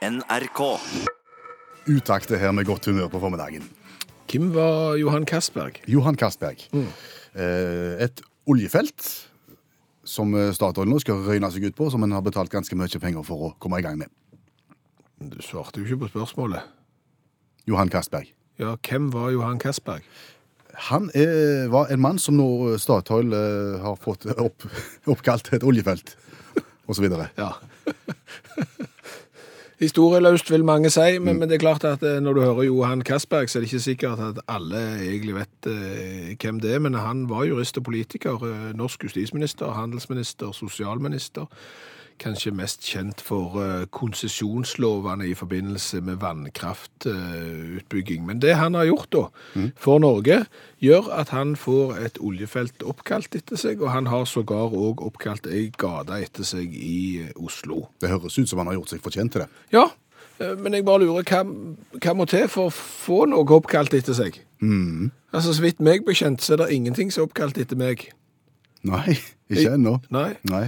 NRK. Utakt er her med godt humør på formiddagen. Hvem var Johan Castberg? Johan Castberg. Mm. Et oljefelt som eh, Statoil nå skal røyne seg ut på, som en har betalt ganske mye penger for å komme i gang med. Du svarte jo ikke på spørsmålet. Johan Castberg. Ja, hvem var Johan Castberg? Han er, var en mann som nå Statoil eh, har fått opp, oppkalt et oljefelt, videre. Ja. Historieløst vil mange si, men, men det er klart at eh, når du hører Johan Castberg, så er det ikke sikkert at alle egentlig vet eh, hvem det er, men han var jurist og politiker, eh, norsk justisminister, handelsminister, sosialminister, kanskje mest kjent for eh, konsesjonslovene i forbindelse med vannkraftutbygging. Men det han har gjort da, for Norge, gjør at han får et oljefelt oppkalt etter seg, og han har sågar også oppkalt ei gate etter seg i eh, Oslo. Det høres ut som han har gjort seg fortjent til det. Ja, eh, men jeg bare lurer, hva, hva må til for å få noe oppkalt etter seg? Altså, så vidt meg bekjent, så er det ingenting som er oppkalt etter meg. Nei, ikke ennå. Nei. Nei.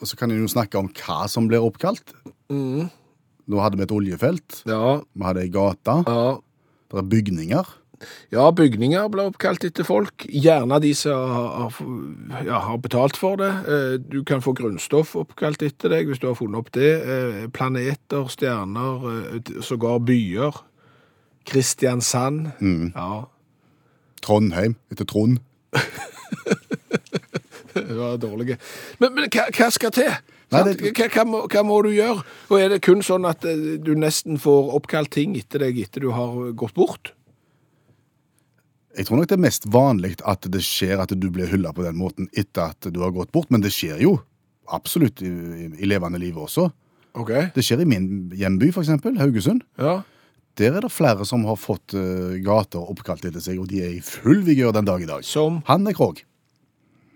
Og så kan en jo snakke om hva som blir oppkalt. Nå hadde vi et oljefelt, Ja, vi hadde ei gate, ja. det er bygninger. Ja, bygninger blir oppkalt etter folk. Gjerne de som har, ja, har betalt for det. Eh, Du kan få grunnstoff oppkalt etter deg hvis du har funnet opp det. Eh, Planeter, stjerner, eh, sågar byer. Kristiansand. Ja, Trondheim, etter Trond. det var dårlig. Men, men hva, hva skal til? Nei, det- Hva, hva, må, hva må du gjøre? Og er det kun sånn at eh, du nesten får oppkalt ting etter deg etter du har gått bort? Jeg tror nok det er mest vanlig at det skjer at du blir hylla på den måten etter at du har gått bort, men det skjer jo absolutt i, i, levende livet også. Okay. Det skjer i min hjemby, for eksempel, Haugesund. Ja. Der er det flere som har fått eh, gater oppkalt etter seg, og de er i full vigør den dag i dag. Som er Krogh.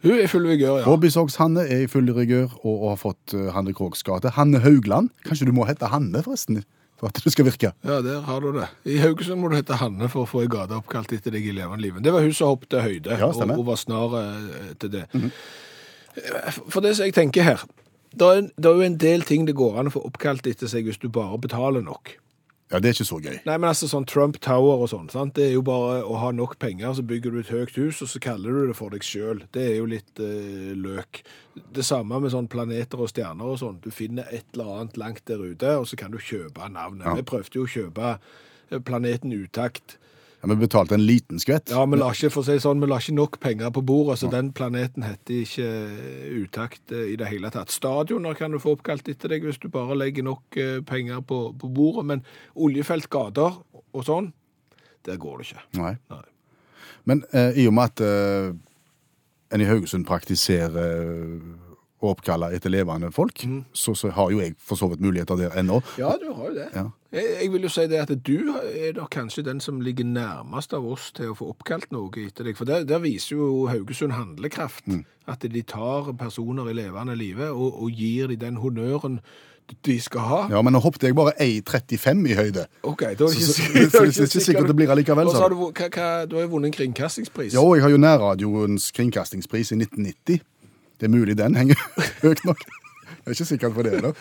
Hun er i full vigør, ja. Hobbysogs Hanne er i full rigør og, har fått eh, Hanne Krogs gate. Hanne Haugland. Kanskje du må hete Hanne, forresten, for at det skal virke. Ja, der har du det. I Haugesund må du hete Hanne for å få ei gate oppkalt etter deg i levende livet. Det var hun som hoppet høyde, Ja, og hun var snar eh, til det. For det som jeg tenker her, det er, det er jo en del ting det går an å få oppkalt etter seg hvis du bare betaler nok. Ja, det er ikke så gøy. Nei, men altså sånn Trump Tower og sånn, sant? det er jo bare å ha nok penger, så bygger du et høyt hus, og så kaller du det for deg sjøl. Det er jo litt eh, løk. Det samme med sånn planeter og stjerner og sånn. Du finner et eller annet langt der ute, og så kan du kjøpe navnet. Ja. Vi prøvde jo å kjøpe eh, planeten Utakt. Ja, vi betalte en liten skvett. Ja, vi la ikke, for å si sånn, vi la ikke nok penger på bordet, så den planeten heter ikke eh, Utakt eh, i det hele tatt. Stadioner kan du få oppkalt etter deg hvis du bare legger nok eh, penger på, på bordet, men oljefelt, gater og sånn, der går det ikke. Nei. Nei. Men eh, i og med at eh, en i Haugesund praktiserer eh, å oppkalle etter levende folk, så, så har jo jeg for så vidt muligheter der ennå. Ja, du har jo det. Ja. Jeg, jeg vil jo si det at du er da kanskje den som ligger nærmest av oss til å få oppkalt noe etter deg, for der, der viser jo Haugesund handlekraft, at de tar personer i levende live og, og gir dem den honnøren de skal ha. Ja, men nå hoppet jeg bare 1,35 i høyde. Ok, da er det Så- ikke, så- så- så det er ikke sikkert det blir allikevel, Og så har du. hva, hva, du har jo vunnet en kringkastingspris. Ja, jeg har jo nærradioens kringkastingspris i 1990. Det er mulig den henger høyt nok. Jeg er ikke sikker på det, da.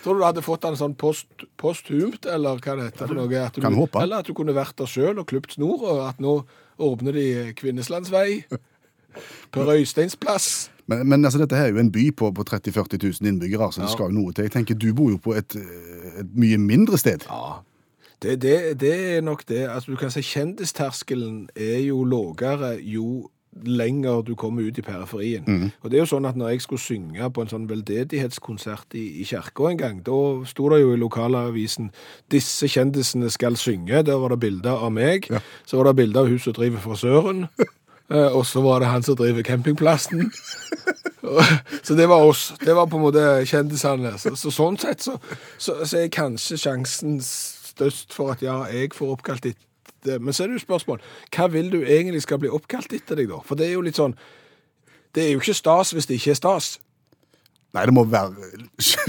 Tror du du hadde fått den sånn post, posthumt, eller hva det heter noe? At du, kan håpe. Eller at du kunne vært der sjøl og klipt snor, og at nå åpner de Kvinneslandsvei på Røysteinsplass. plass. Men, men altså, dette her er jo en by på, på 30 000-40 000 innbyggere, så det Ja. skal jo noe til. Jeg tenker, Du bor jo på et, et mye mindre sted. Ja, det, det, det er nok det. Altså, du kan si kjendisterskelen er jo lågere jo lenger du kommer ut i periferien. Og det er jo sånn at når jeg skulle synge på en sånn veldedighetskonsert i, i kirka en gang, da sto det jo i lokalavisen 'Disse kjendisene skal synge'. Der var det bilder av meg. Så var det bilder av hun som driver frisøren. eh, Og så var det han som driver campingplassen. Så det var oss. Det var på en måte kjendisene. Så, så sånn sett så, så, så er kanskje sjansen størst for at ja, jeg får oppkalt etter Men så er det jo spørsmål hva vil du egentlig skal bli oppkalt etter deg, da? For det er jo litt sånn Det er jo ikke stas hvis det ikke er stas. Nei, det må være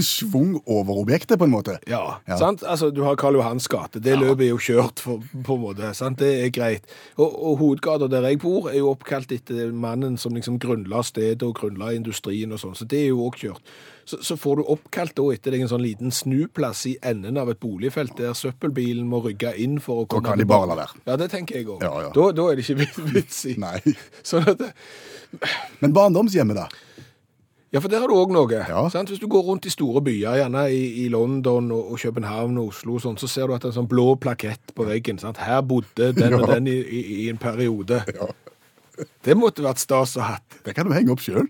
svung over objektet, på en måte. Ja, Ja. sant? Altså, du har Karl Johans gate. Det løpet er jo kjørt, for, på en måte. sant? Det er greit. Og, og hovedgata der jeg bor, er jo oppkalt etter mannen som liksom grunnla stedet og grunnla industrien og sånn, så det er jo òg kjørt. Så, så får du oppkalt da etter deg en sånn liten snuplass i enden av et boligfelt der søppelbilen må rygge inn for å Da kan de bare la være. Ja, det tenker jeg òg. Ja, ja. da, da er det ikke vits i. Nei. Sånn at det, Men barndomshjemmet, da? Ja, for der har du òg noe. Ja. Sant? Hvis du går rundt i store byer, gjerne i, i London og, og København og Oslo, og sånn, så ser du at det er en sånn blå plakett på veggen. Sant? Her bodde den og den i, i, i en periode. Ja. Det måtte vært stas å hatt. Det kan du henge opp sjøl.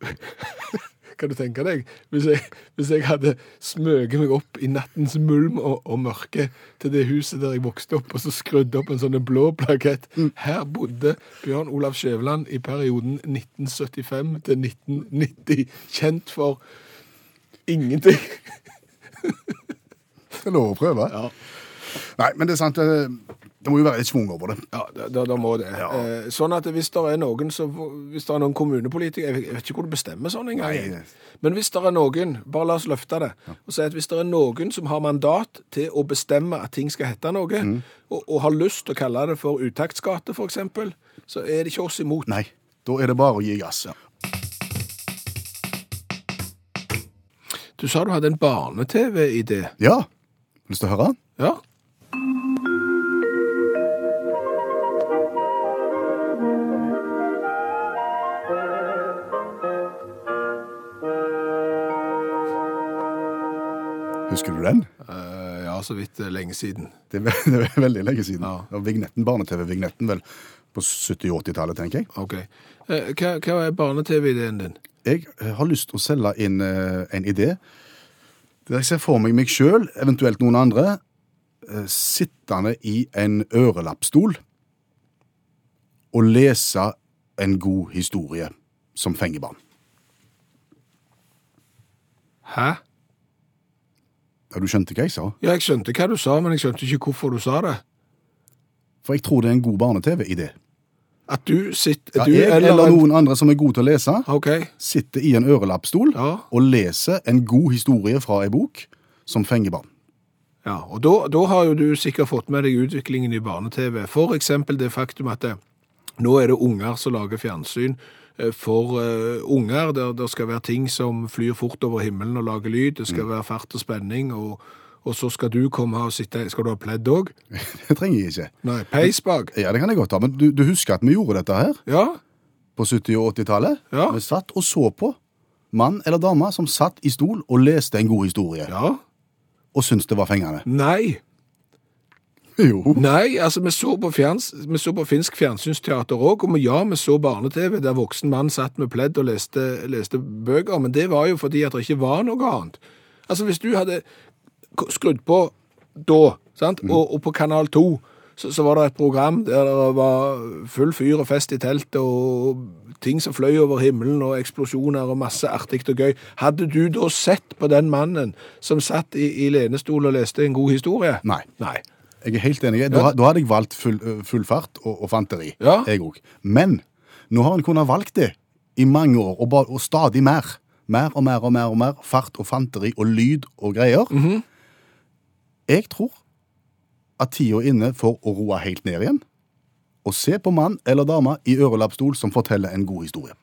Kan du tenke deg? Hvis jeg, hvis jeg hadde smøget meg opp i nattens mulm og, og mørke til det huset der jeg vokste opp, og så skrudd opp en sånn blå plakett. Her bodde Bjørn Olav Skjæveland i perioden 1975 til 1990. Kjent for ingenting. Det er lov å prøve. Ja. Nei, men det er sant. Det, må jo være litt svung over det. Ja, da, da- må det. Eh, sånn at hvis det er noen som, hvis det er noen kommunepolitikere, jeg vet- ikke hvor du bestemmer sånn engang. Nei. Men hvis det er noen, bare la oss løfte det, og si at hvis det er noen som har mandat til å bestemme at ting skal hette noe, og, og har lyst til å kalle det for utaktsgate eksempel, så er det ikke oss imot. Nei, da er det bare å gi gass. Du sa du hadde en barne-TV-idé. Ja. Lyst til å høre? Ja. Husker du den? Uh, ja, så vidt eh, lenge siden. Det er, ve- det er veldig lenge siden. Ja. Vignetten, Barne-TV-vignetten vel på 70-80-tallet, tenker jeg. Ok. Uh, hva, hva er barne-TV-ideen din? Jeg har lyst til å selge inn uh, en idé der jeg ser for meg meg sjøl, eventuelt noen andre, sittende i en ørelappstol og lese en god historie som fenger barn. Hæ? Ja, du skjønte hva jeg sa? Ja, jeg skjønte hva du sa, men jeg skjønte ikke hvorfor du sa det. For jeg tror det er en god barne-TV-idé. At du sitter Ja, du, jeg eller noen andre som er gode til å lese, OK. sitter i en ørelappstol Ja. og leser en god historie fra ei bok som fenger barn. Ja, og da, da har jo du sikkert fått med deg utviklingen i barne-TV. For eksempel det faktum at det, nå er det unger som lager fjernsyn eh, for eh, unger. Der det skal være ting som flyr fort over himmelen og lager lyd. Det skal være fart og spenning. Og, og så skal du komme og sitte Skal du ha pledd òg? Det trenger jeg ikke. Nei, peis bak. Ja, det kan jeg godt ha, men du, du husker at vi gjorde dette her Ja. på 70- og 80-tallet? Ja. Vi satt og så på mann eller dame som satt i stol og leste en god historie, Ja. og syntes det var fengende. Nei. Jo. Nei, altså vi så på, fjerns, vi så på finsk fjernsynsteater òg, og ja, vi så barne-TV der voksen mann satt med pledd og leste, leste bøker, men det var jo fordi at det ikke var noe annet. Altså hvis du hadde skrudd på da, sant? Og, og på kanal 2, så, så var det et program der det var full fyr og fest i teltet, og ting som fløy over himmelen, og eksplosjoner og masse artig og gøy. Hadde du da sett på den mannen som satt i, i lenestol og leste en god historie? Nei. Nei. Jeg er helt enig. Da, da hadde jeg valgt full, full fart og, og fanteri. Ja. Jeg òg. Men nå har en kunnet valgt det i mange år, og, ba- og stadig mer. Mer og mer og mer og mer. Fart og fanteri og lyd og greier. Jeg tror at tida er inne for å roe helt ned igjen og se på mann eller dame i ørelappstol som forteller en god historie.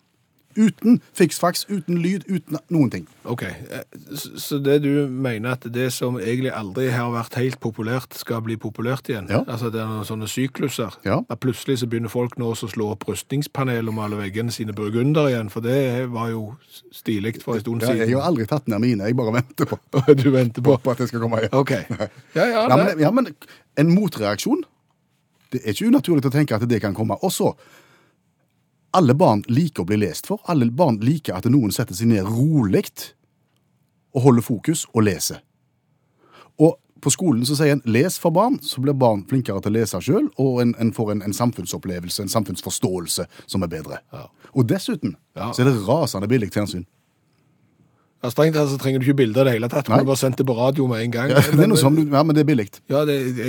Uten fiksfaks, uten lyd, uten noen ting. Ok, eh, så det du mener at det som egentlig aldri har vært helt populært, skal bli populært igjen? Ja. Altså det er noen sånne sykluser? Ja. At plutselig så begynner folk nå også å slå opp rustningspanel om alle veggene sine burgunder igjen, for det var jo stilig for en stund siden. Ja, jeg har aldri tatt ned mine, jeg bare venter på, Du venter på? på at det skal komme igjen. Ok. Ja, ja, Ja, nei. men, ja, men en motreaksjon Det er ikke unaturlig å tenke at det kan komme. Og så Alle barn liker å bli lest for. Alle barn liker at noen setter seg ned rolig og holder fokus og leser. Og på skolen så sier en 'les for barn', så blir barn flinkere til å lese sjøl, og en, en får en, en samfunnsopplevelse, en samfunnsforståelse, som er bedre. Ja. Og dessuten Ja. så er det rasende billig fjernsyn. Ja, Strengt tatt så trenger du ikke bilde av det hele tatt. Du Nei. kunne bare sendt det på radio med en gang. Ja, det er noe sånn, ja, men det er billig. Ja, det, det,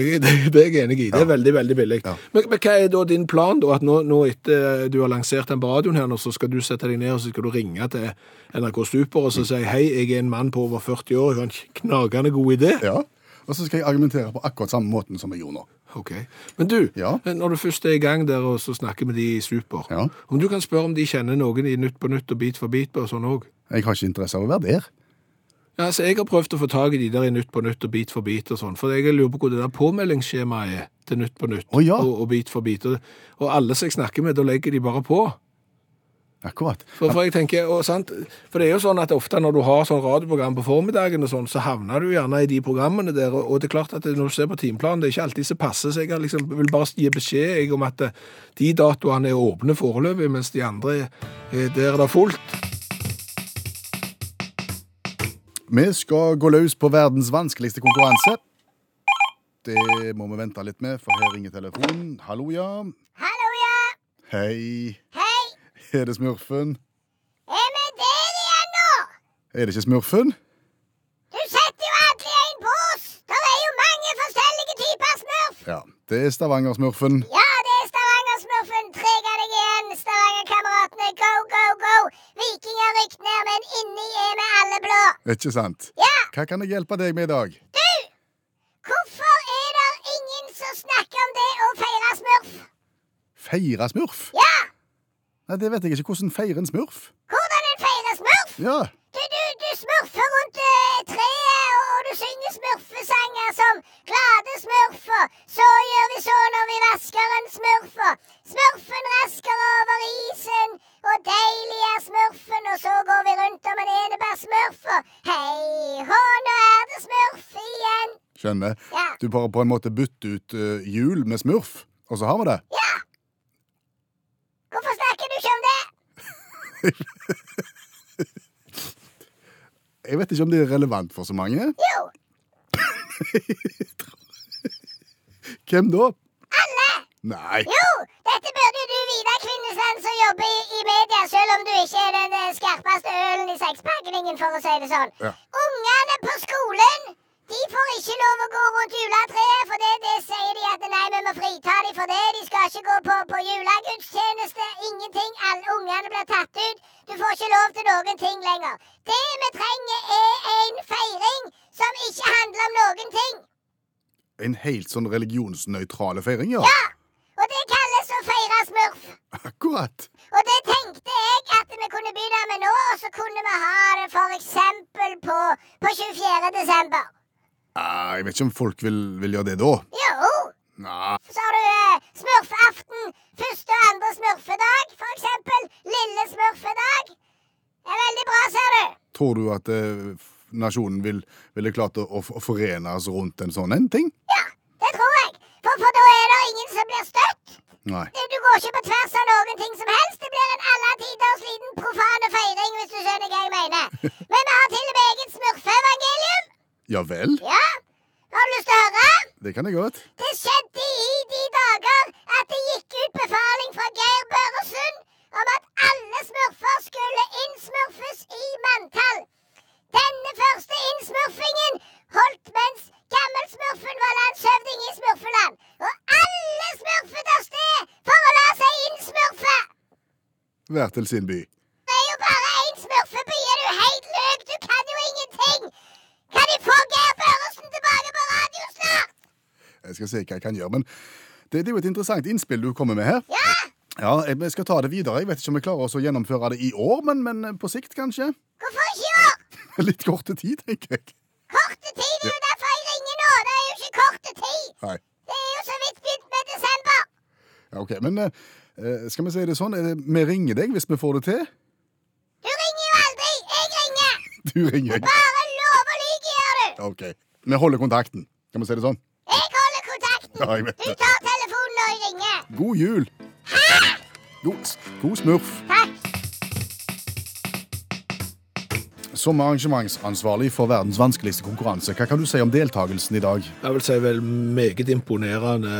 det, er jeg enig i. Det er veldig, veldig billig. Men, men hva er da din plan, da? At nå, nå etter du har lansert den på radioen her, nå, så skal du sette deg ned og så skal du ringe til NRK Super og så si hei, jeg er en mann på over 40 år, jeg har en knagende god idé. Ja. Og så skal jeg argumentere på akkurat samme måten som jeg gjorde nå. Ok. Men du, Ja. når du først er i gang der og så snakker med de i Super, Ja. om du kan spørre om de kjenner noen i Nytt på Nytt og Bit for bit og sånn òg? Jeg har ikke interesse av å være der. Ja, altså, jeg har prøvd å få tak i de der i Nytt på Nytt og Bit for bit og sånn, for jeg lurer på hvor det der påmeldingsskjemaet er til Nytt på Nytt Å, ja. og, og Bit for bit. Og, og alle som jeg snakker med, da legger de bare på. Akkurat. For, for jeg tenker, og sant, for det er jo sånn at ofte når du har sånn radioprogram på formiddagen og sånn, så havner du gjerne i de programmene der, og, og det er klart at når du ser på timeplanen, det er ikke alltid så passer, så jeg liksom, vil bare gi beskjed jeg, om at eh, de datoene er åpne foreløpig, mens de andre, er der er fullt. Vi skal gå løs på verdens vanskeligste konkurranse. Det må vi vente litt med, for her ringer telefonen. Hallo, ja. Hallo, ja. Hei. Hei. Er det Smurfen? Er vi der igjen nå? Er det ikke Smurfen? Du setter jo alltid en på oss. Det er jo mange forskjellige typer smurf. Ja, det er Stavanger-Smurfen. Ja, Ikke sant? Ja, Hva kan jeg hjelpe deg med i dag? du! Hvorfor er det ingen som snakker om det å feire smurf? Feire smurf? Ja, Nei, det vet jeg ikke. Hvordan feirer en smurf? hvordan en feirer smurf? Ja, Du, du, du smurfer rundt uh, treet, og, og du synger smurfesanger som Glade smurfer, så gjør vi så når vi vasker en smurfer. Smurfen rasker over isen, og deilig er smurfen, og så går vi rundt om en enebærsmurfer. Hei hå, nå er det smurf igjen. skjønner. Ja. Du bare på en måte bytter ut uh, jul med smurf, og så har vi det. Ja. Hvorfor snakker du ikke om det? Jeg vet ikke om det er relevant for så mange. Jo, Hvem da? alle. Nei. Jo, dette burde du vite, Kvinnesland, som jobber i, i media, selv om du ikke er den eh, skarpeste ølen i sekspakningen, for å si det sånn. Ja. Ungene på skolen de får ikke lov å gå rundt juletreet, for det, det sier de at nei, vi må frita dem for det. De skal ikke gå på, på julegudstjeneste. Ingenting. Alle ungene blir tatt ut. Du får ikke lov til noen ting lenger. Det vi trenger, er en feiring som ikke handler om noen ting. En helt sånn religionsnøytrale feiring, ja. Ja, og det kalles å feire smurf. Akkurat. Og det tenkte jeg at vi kunne begynne med nå, og så kunne vi ha det for eksempel på, på 24. desember. Ah, jeg vet ikke om folk vil, vil gjøre det da. Jo, Nah. så har du eh, smurfaften, første og andre smurfedag, for eksempel. Lille smurfedag. Det er veldig bra, ser du. Tror du at eh, nasjonen vil, ville klart å, å forenes rundt en sånn en ting? Ja, det tror jeg. For, for da er det ingen som blir støtt. Nei. Du, du går ikke på tvers av noen ting som helst. Det blir en alle tiders liten profane feiring, hvis du skjønner hva jeg mener. Men vi har til og med eget smurfeevangelium. Ja vel? Ja, har du lyst til å høre? Det kan jeg godt. Det skjedde i de dager at det gikk ut befaling fra Geir Børresund om at alle smurfer skulle innsmurfes i manntall. Denne første innsmurfingen holdt mens gammelsmurfen var landshøvding i Smurfeland. Og alle smurfet av sted for å la seg innsmurfe. Hver til sin by. Det er jo bare én smurfeby, er du helt løk? Du kan jo ingenting. Kan de få Geir Børresen tilbake på radio snart? Jeg skal se hva jeg kan gjøre. Men det, det er jo et interessant innspill du kommer med her. Ja, Ja, Vi skal ta det videre. Jeg vet ikke om vi klarer oss å gjennomføre det i år, men, men eh, på sikt kanskje. hvorfor ikke i år? Litt korte tid, tenker jeg. Korte tid, det er jo derfor jeg ringer nå. Det er jo ikke korte tid. Nei. Det er jo så vidt begynt med desember. Ja, ok, Men eh, skal vi si det sånn? det, Vi ringer deg hvis vi får det til. Du ringer jo aldri. Jeg ringer. Du ringer. Bare lov og lyge gjør du. Ok. Vi holder kontakten. Skal vi si det sånn? Jeg holder kontakten. Ja, jeg Du tar telefonen når jeg ringer. God jul. God, god smurf. Takk. Som arrangementsansvarlig for verdens vanskeligste konkurranse, hva kan du si om deltakelsen i dag? Jeg vil si vel meget imponerende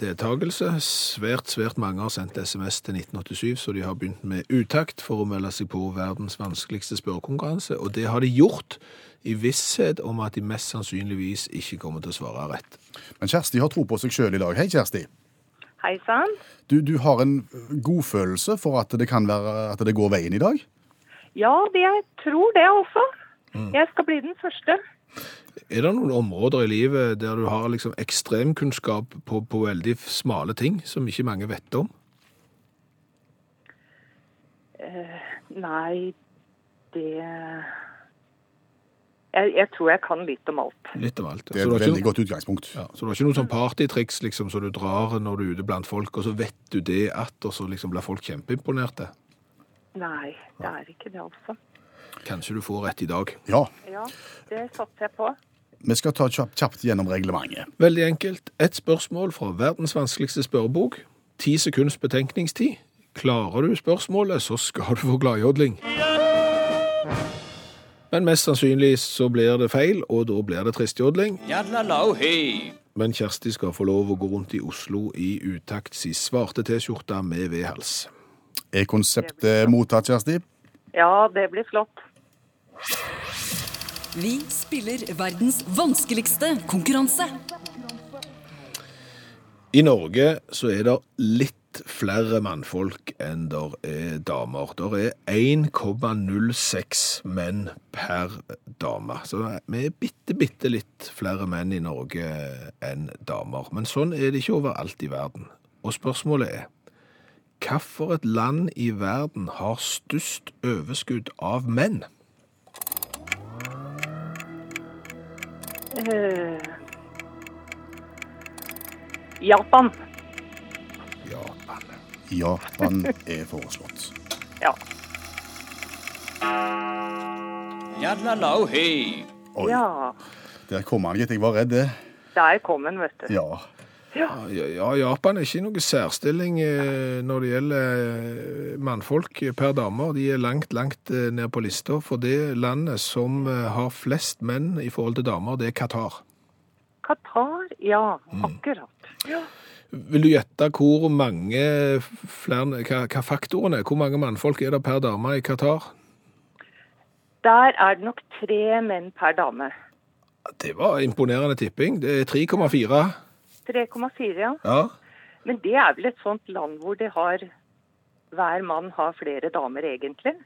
deltakelse. Svært, svært mange har sendt SMS til 1987, så de har begynt med utakt for å melde seg på verdens vanskeligste spørrekonkurranse. Og det har de gjort i visshet om at de mest sannsynligvis ikke kommer til å svare rett. Men Kjersti har tro på seg sjøl i dag. Hei, Kjersti. Hei sann. Du, du har en godfølelse for at det kan være at det går veien i dag? Ja, jeg tror det også. Jeg skal bli den første. Er det noen områder i livet der du har liksom ekstremkunnskap på, på veldig smale ting som ikke mange vet om? Nei, det jeg, jeg tror jeg kan litt om alt. Litt om alt. Det er et veldig noe- godt utgangspunkt. Ja, så du har ikke noe sånn partytriks liksom, som du drar når du er ute blant folk, og så vet du det at, og så liksom blir folk kjempeimponerte? Nei, det er ikke det, altså. Kanskje du får rett i dag. Ja, Ja, det satser jeg på. vi skal ta kjapt, kjapt gjennom reglementet. Veldig enkelt. Ett spørsmål fra verdens vanskeligste spørrebok. Ti sekunds betenkningstid. Klarer du spørsmålet, så skal du få gladjodling. Men mest sannsynlig så blir det feil, og da blir det tristjodling. Men Kjersti skal få lov å gå rundt i Oslo i utakt si svarte T-skjorte med V-hals. Er konseptet mottatt, Kjersti? Ja, det blir flott. Vi spiller verdens vanskeligste konkurranse. I Norge så er det litt flere mannfolk enn der er damer. Der er 1,06 menn per dame. Så vi er bitte, bitte litt flere menn i Norge enn damer. Men sånn er det ikke overalt i verden. Og spørsmålet er, hvilket land i verden har størst overskudd av menn? Eh, Japan. Japan. Japan er foreslått. Ja. Oi, ja. der kom han, gitt. Jeg var redd det. Der kom han, vet du. Ja. Ja, ja, Japan er ikke noe særstilling eh, når det gjelder eh, mannfolk per damer. De er langt, langt eh, ned på lista. For det landet som har flest menn i forhold til damer, det er Qatar. Qatar, ja, akkurat. Ja. Vil du gjette hvor mange flere, hva, hva faktoren er? Hvor mange mannfolk er det per dame i Qatar? Der er det nok tre menn per dame. Det var imponerende tipping. Det er 3,4. 3,4, ja. Ja. Men det er vel et sånt land hvor det har hver mann har flere damer, egentlig.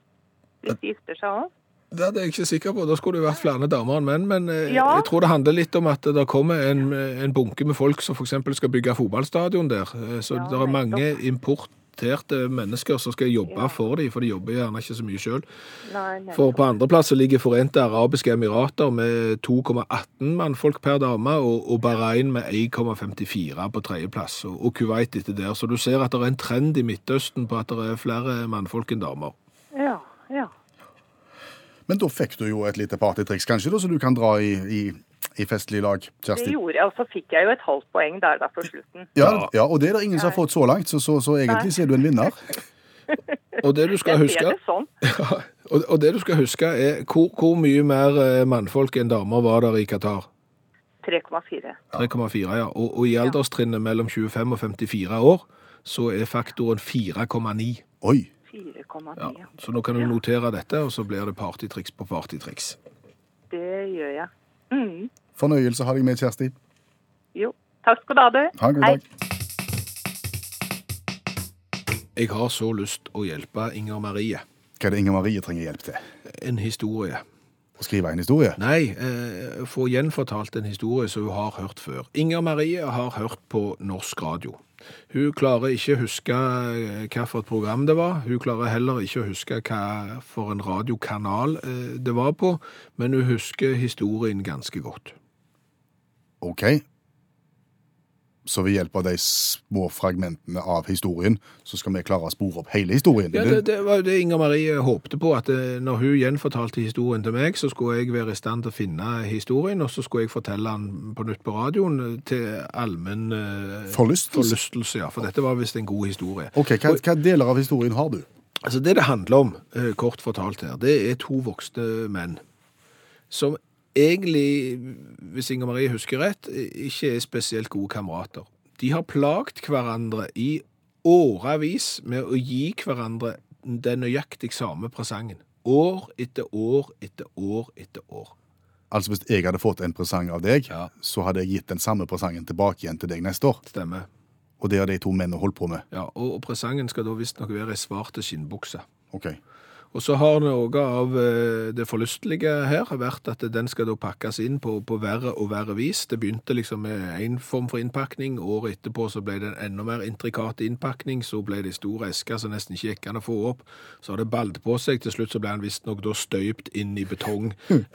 Hvis de gifter seg òg. Det er jeg ikke sikker på. Da skulle det vært flere damer enn menn. Men eh, Ja. jeg tror det handler litt om at det kommer en, en bunke med folk som f.eks. skal bygge fotballstadion der. Eh, Så Ja, det er mange nettopp. Importerte mennesker som skal jobbe Ja. for dem, for de jobber gjerne ikke så mye sjøl. For på andreplass ligger Forente arabiske emirater med 2,18 mannfolk per dame, og, og Bahrain med 1,54 på tredjeplass, og, og Kuwait etter der. Så du ser at det er en trend i Midtøsten på at det er flere mannfolk enn damer. Ja, ja. Men da fikk du jo et lite partytriks, kanskje, da, så du kan dra i, i, i festlig lag, Kjersti? Det gjorde jeg, og så fikk jeg jo et halvt poeng der da på slutten. Ja, ja, og det er det ingen som har fått så langt, så, så, så egentlig så er du en vinner. Og det du skal huske det sånn. Ja, og, det du skal huske er hvor, hvor mye mer eh, mannfolk enn damer var der i Qatar? 3,4. 3,4, ja. Og, og i alderstrinnet mellom 25 og 54 år så er faktoren 4,9. Oi. 4,9. Ja. Ja. Så nå kan du notere dette, og så blir det partytriks på partytriks. Det gjør jeg. Mm. Fornøyelse å ha deg med, Kjersti. Jo. Takk skal du ha, du. Ha en god Hei. dag. Jeg har så lyst å hjelpe Inger Marie. Hva er det Inger Marie trenger hjelp til? En historie. Å skrive en historie? Nei, eh, få gjenfortalt en historie som hun har hørt før. Inger Marie har hørt på norsk radio. Hun klarer ikke å huske hvilket hva for et program det var. Hun klarer heller ikke å huske hva for en radiokanal eh, det var på, men hun husker historien ganske godt. OK. Så ved hjelp av de små fragmentene av historien, så skal vi klare å spore opp hele historien. Ja, det, det var det Inger Marie håpte på, at eh, når hun gjenfortalte historien til meg, så skulle jeg være i stand til å finne historien, og så skulle jeg fortelle den på nytt på radioen eh, til allmenn eh, Forlystelse? forlystelse. Ja, for dette var visst en god historie. OK, hva, hva deler av historien har du? Altså Det det handler om, kort fortalt her, det er to voksne menn som egentlig, hvis Inger Marie husker rett, ikke er spesielt gode kamerater. De har plagt hverandre i årevis med å gi hverandre den nøyaktig samme presangen. År etter år etter år etter år. Altså Hvis jeg hadde fått en presang av deg, Ja. så hadde jeg gitt den samme presangen tilbake igjen til deg neste år. Stemmer. Og det har de to mennene holdt på med. Ja, og, og presangen skal da visstnok være ei svarte skinnbukse. Ok. Og så har noe av eh, det forlystelige her vært at den skal da pakkes inn på, på verre og verre vis. Det begynte liksom med én form for innpakning. Året etterpå så ble det en enda mer intrikat innpakning. Så ble det store esker som nesten ikke gikk an å få opp. Så har det balt på seg. Til slutt så ble han visstnok da støypt inn i betong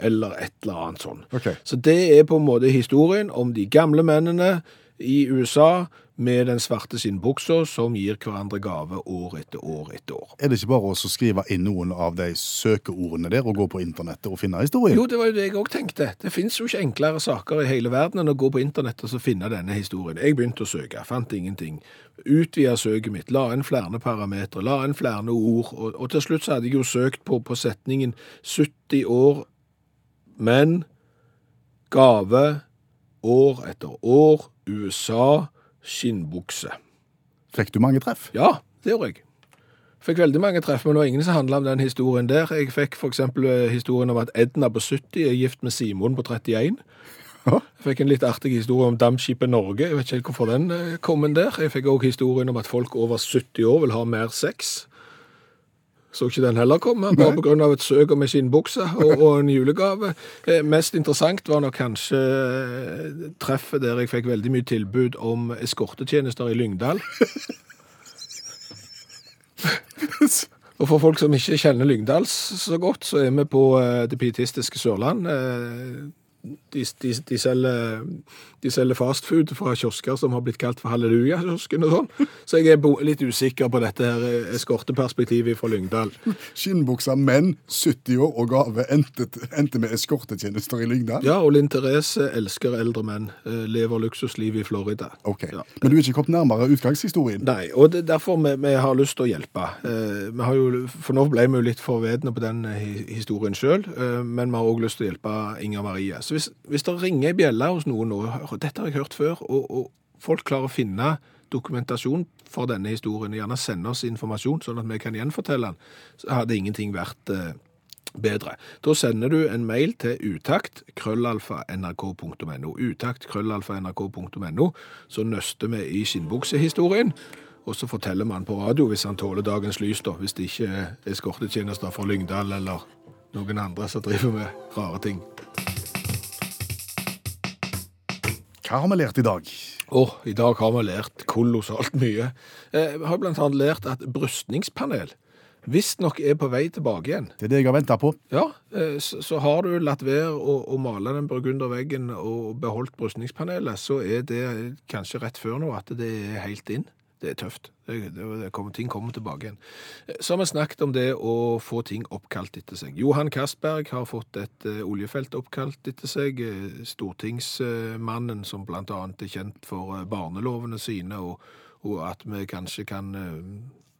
eller et eller annet sånn. Okay. Så det er på en måte historien om de gamle mennene i USA med den svarte skinnbuksa som gir hverandre gave år etter år etter år. Er det ikke bare å skrive inn noen av de søkeordene der og gå på internettet og finne historien? Jo, det var jo det jeg òg tenkte. Det fins jo ikke enklere saker i hele verden enn å gå på internett og finne denne historien. Jeg begynte å søke, fant ingenting. Utvida søket mitt, la inn flere parametere, la inn flere ord. Og, og til slutt så hadde jeg jo søkt på, på setningen 70 år, men gave år etter år, USA, skinnbukse. Fikk du mange treff? Ja, det gjorde jeg. Fikk veldig mange treff, men det var ingen som handla om den historien der. Jeg fikk f.eks. historien om at Edna på 70 er gift med Simon på 31. Jeg fikk en litt artig historie om dampskipet Norge. Jeg vet ikke helt hvorfor den eh, kom der. Jeg fikk òg historien om at folk over 70 år vil ha mer sex. Så ikke den heller komme, bare av et søk om en skinnbukse og, og en julegave. Eh, mest interessant var nok kanskje eh, treffet der jeg fikk veldig mye tilbud om eskortetjenester i Lyngdal. Og for folk som ikke kjenner Lyngdals så godt, så er vi på eh, det pietistiske Sørland. Eh, de, de, de, selger, de selger fastfood fra kiosker som har blitt kalt for halleluja-kiosken og sånn. Så jeg er litt usikker på dette her eh, eskorteperspektivet fra Lyngdal. Skinnbukser, menn, 70 år og gave endte, endte med eskortetjenester i Lyngdal? Ja, og Linn Therese elsker eldre menn. eh, Lever luksusliv i Florida. Ok. Ja. Men du er ikke kommet nærmere utgangshistorien? Nei, og det er derfor vi, vi har lyst til å hjelpe. Eh, jo, for nå ble vi jo litt forvedne på den historien sjøl, men vi har òg lyst til å hjelpe Inger Marie. Så hvis, hvis det ringer ei bjelle hos noen nå, dette har jeg hørt før, og, og folk klarer å finne dokumentasjon for denne historien, gjerne sende oss informasjon sånn at vi kan gjenfortelle den, så hadde ingenting vært eh, bedre. Da sender du en mail til utakt krøllalfa. Så nøster vi i skinnbuksehistorien. Og så forteller man på radio hvis han tåler dagens lys, da. Hvis det ikke er eskortetjenester fra Lyngdal eller noen andre som driver med rare ting. Hva har vi lært i dag? Åh, i dag har vi lært kolossalt mye. Eh, Vi har annet lært at brystningspanel visstnok er på vei tilbake igjen. Det er det jeg har venta på. Ja, eh, så, så har du latt være å, å male den burgunderveggen og beholdt brystningspanelet, så er det kanskje rett før nå at det er helt inn. Det er tøft. Det, det, kommer, ting kommer tilbake igjen. Eh, Så har vi snakket om det å få ting oppkalt etter seg. Johan Castberg har fått et uh, oljefelt oppkalt etter seg. eh, Stortingsmannen som annet er kjent for barnelovene sine, og, og at vi kanskje kan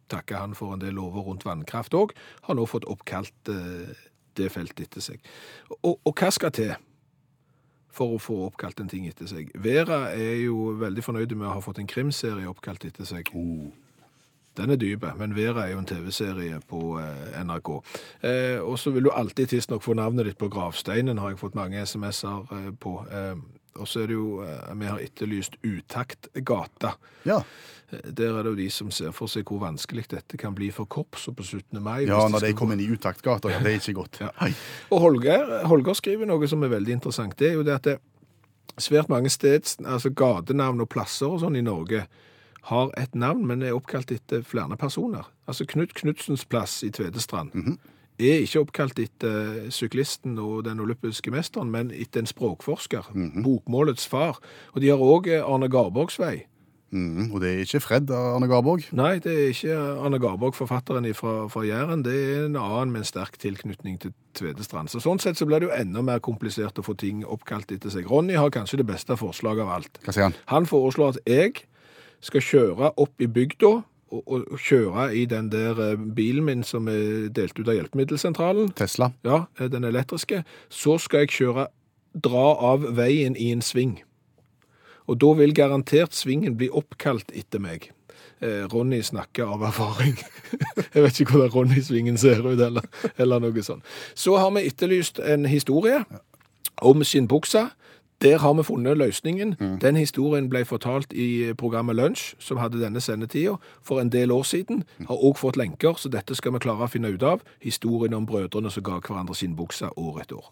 takke han for en del lover rundt vannkraft òg, har nå fått oppkalt uh, det feltet etter seg. Og, og hva skal til for å få oppkalt en ting etter seg? Vera er jo veldig fornøyd med å ha fått en krimserie oppkalt etter seg. Den er dype, men Vera er jo en TV-serie på eh, NRK. Eh, og så vil du alltid tidsnok få navnet ditt på gravsteinen, har jeg fått mange SMS-er eh, på. Eh, og så er det jo, eh, vi har etterlyst Utaktgata. Ja, Eh, Der er det jo de som ser for seg hvor vanskelig dette kan bli for korpset på 17. mai. ja når de de skal kom inn i utaktgata. Ja, det er ikke godt. Ja. Og Holger, Holger skriver noe som er veldig interessant. Det er jo det at det svært mange steds, altså gatenavn og plasser og sånn i Norge har et navn, men er oppkalt etter flere personer. Altså Knut Knudsens plass i Tvedestrand er ikke oppkalt etter syklisten og den olympiske mesteren, men etter en språkforsker, bokmålets far. Og de har òg Arne Garborgs vei. Mhm, og det er ikke Fred Arne Garborg. Nei, det er ikke Arne Garborg, forfatteren fra, fra Jæren. Det er en annen med en sterk tilknytning til Tvedestrand. Så sånn sett så blir det jo enda mer komplisert å få ting oppkalt etter seg. Ronny har kanskje det beste forslaget av alt. Hva sier han? Han foreslår at jeg skal kjøre opp i bygda å, å kjøre i den der eh, bilen min som er delt ut av hjelpemiddelsentralen, Tesla. ja, eh, den elektriske, så skal jeg kjøre, dra av veien i en sving. Og da vil garantert svingen bli oppkalt etter meg. Eh, Ronny snakker av erfaring. jeg vet ikke hvordan Ronny-svingen ser ut, eller, eller noe sånt. Så har vi etterlyst en historie om skinnbuksa. Der har vi funnet løsningen. Den historien ble fortalt i programmet Lunsj, som hadde denne sendetida for en del år siden. Har òg fått lenker, så dette skal vi klare å finne ut av. Historien om brødrene som ga hverandre skinnbuksa år etter år.